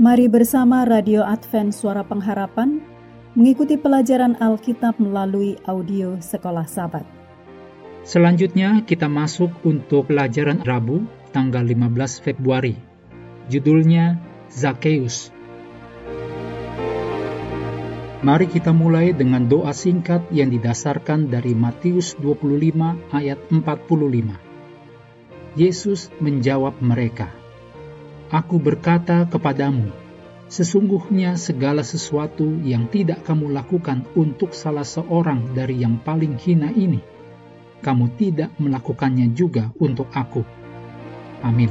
Mari bersama Radio Advent Suara Pengharapan mengikuti pelajaran Alkitab melalui audio Sekolah Sabat. Selanjutnya kita masuk untuk pelajaran Rabu tanggal 15 Februari. Judulnya Zakheus. Mari kita mulai dengan doa singkat yang didasarkan dari Matius 25 ayat 45. Yesus menjawab mereka, Aku berkata kepadamu, sesungguhnya segala sesuatu yang tidak kamu lakukan untuk salah seorang dari yang paling hina ini, kamu tidak melakukannya juga untuk aku. Amin.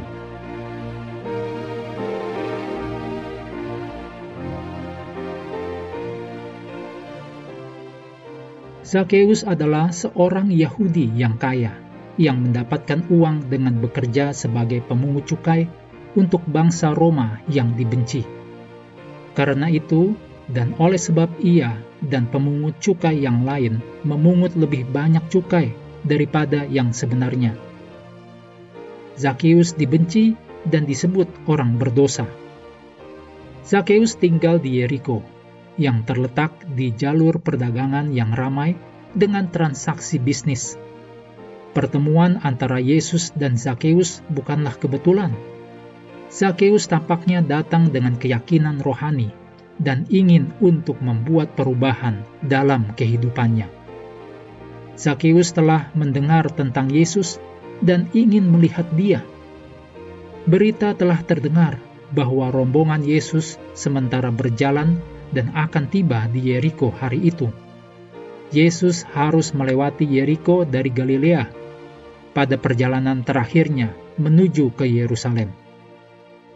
Zakheus adalah seorang Yahudi yang kaya, yang mendapatkan uang dengan bekerja sebagai pemungut cukai untuk bangsa Roma yang dibenci. Karena itu, dan oleh sebab ia dan pemungut cukai yang lain memungut lebih banyak cukai daripada yang sebenarnya. Zakheus dibenci dan disebut orang berdosa. Zakheus tinggal di Yeriko, yang terletak di jalur perdagangan yang ramai dengan transaksi bisnis. Pertemuan antara Yesus dan Zakheus bukanlah kebetulan Zakheus tampaknya datang dengan keyakinan rohani dan ingin untuk membuat perubahan dalam kehidupannya. Zakheus telah mendengar tentang Yesus dan ingin melihat Dia. Berita telah terdengar bahwa rombongan Yesus sementara berjalan dan akan tiba di Yeriko hari itu. Yesus harus melewati Yeriko dari Galilea pada perjalanan terakhirnya menuju ke Yerusalem.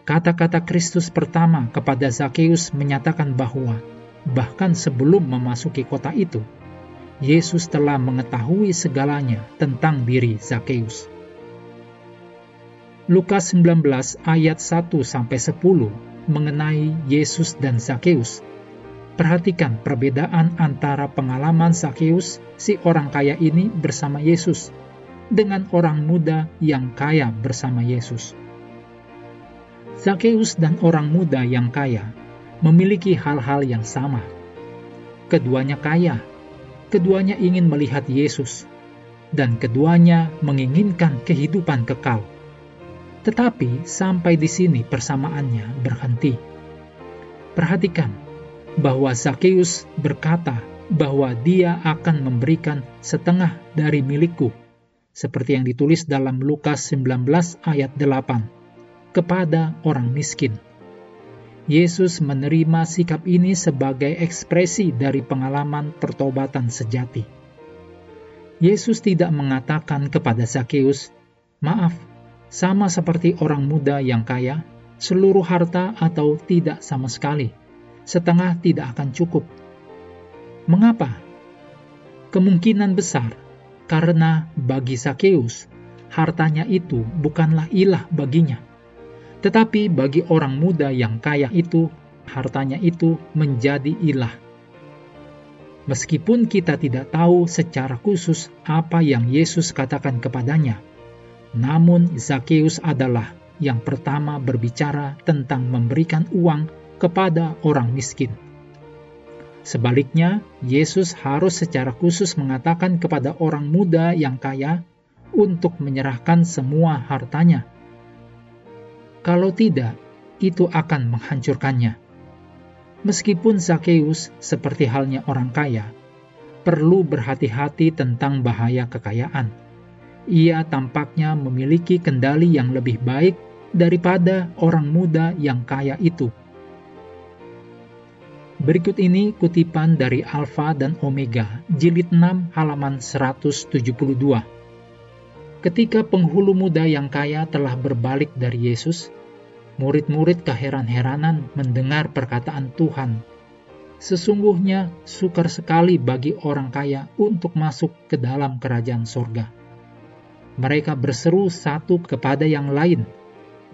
Kata-kata Kristus pertama kepada Zakheus menyatakan bahwa bahkan sebelum memasuki kota itu, Yesus telah mengetahui segalanya tentang diri Zakheus. Lukas 19 ayat 1 sampai 10 mengenai Yesus dan Zakheus. Perhatikan perbedaan antara pengalaman Zakheus si orang kaya ini bersama Yesus dengan orang muda yang kaya bersama Yesus. Zakheus dan orang muda yang kaya memiliki hal-hal yang sama. Keduanya kaya, keduanya ingin melihat Yesus, dan keduanya menginginkan kehidupan kekal. Tetapi sampai di sini persamaannya berhenti. Perhatikan bahwa Zakheus berkata bahwa dia akan memberikan setengah dari milikku, seperti yang ditulis dalam Lukas 19 ayat 8 kepada orang miskin. Yesus menerima sikap ini sebagai ekspresi dari pengalaman pertobatan sejati. Yesus tidak mengatakan kepada Zakheus, "Maaf, sama seperti orang muda yang kaya, seluruh harta atau tidak sama sekali, setengah tidak akan cukup." Mengapa? Kemungkinan besar karena bagi Zakheus, hartanya itu bukanlah ilah baginya tetapi bagi orang muda yang kaya itu, hartanya itu menjadi ilah. Meskipun kita tidak tahu secara khusus apa yang Yesus katakan kepadanya, namun Zakheus adalah yang pertama berbicara tentang memberikan uang kepada orang miskin. Sebaliknya, Yesus harus secara khusus mengatakan kepada orang muda yang kaya untuk menyerahkan semua hartanya kalau tidak, itu akan menghancurkannya. Meskipun Zakheus, seperti halnya orang kaya, perlu berhati-hati tentang bahaya kekayaan. Ia tampaknya memiliki kendali yang lebih baik daripada orang muda yang kaya itu. Berikut ini kutipan dari Alfa dan Omega, jilid 6 halaman 172. Ketika penghulu muda yang kaya telah berbalik dari Yesus, murid-murid keheran-heranan mendengar perkataan Tuhan. Sesungguhnya sukar sekali bagi orang kaya untuk masuk ke dalam kerajaan sorga. Mereka berseru satu kepada yang lain.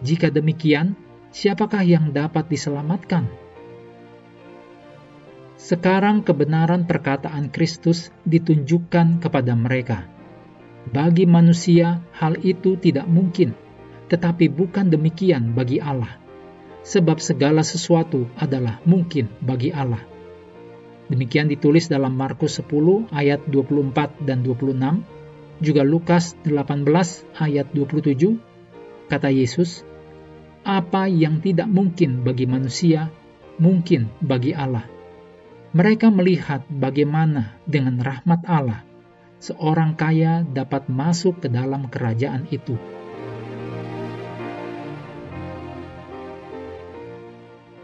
Jika demikian, siapakah yang dapat diselamatkan? Sekarang kebenaran perkataan Kristus ditunjukkan kepada mereka bagi manusia, hal itu tidak mungkin, tetapi bukan demikian bagi Allah. sebab segala sesuatu adalah mungkin bagi Allah. Demikian ditulis dalam Markus 10 ayat 24 dan 26, juga Lukas 18 ayat 27, kata Yesus, apa yang tidak mungkin bagi manusia, mungkin bagi Allah. Mereka melihat bagaimana dengan rahmat Allah, seorang kaya dapat masuk ke dalam kerajaan itu.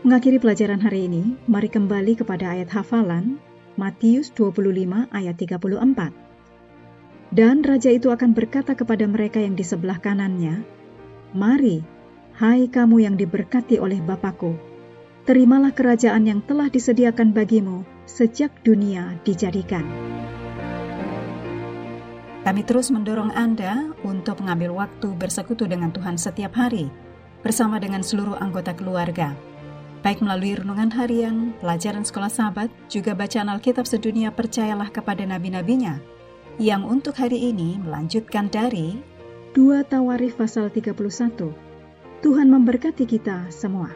Mengakhiri pelajaran hari ini, mari kembali kepada ayat hafalan Matius 25 ayat 34. Dan raja itu akan berkata kepada mereka yang di sebelah kanannya, Mari, hai kamu yang diberkati oleh Bapakku, terimalah kerajaan yang telah disediakan bagimu sejak dunia dijadikan. Kami terus mendorong Anda untuk mengambil waktu bersekutu dengan Tuhan setiap hari, bersama dengan seluruh anggota keluarga baik melalui renungan harian, pelajaran sekolah sahabat, juga bacaan Alkitab sedunia percayalah kepada nabi-nabinya, yang untuk hari ini melanjutkan dari 2 Tawarif pasal 31. Tuhan memberkati kita semua.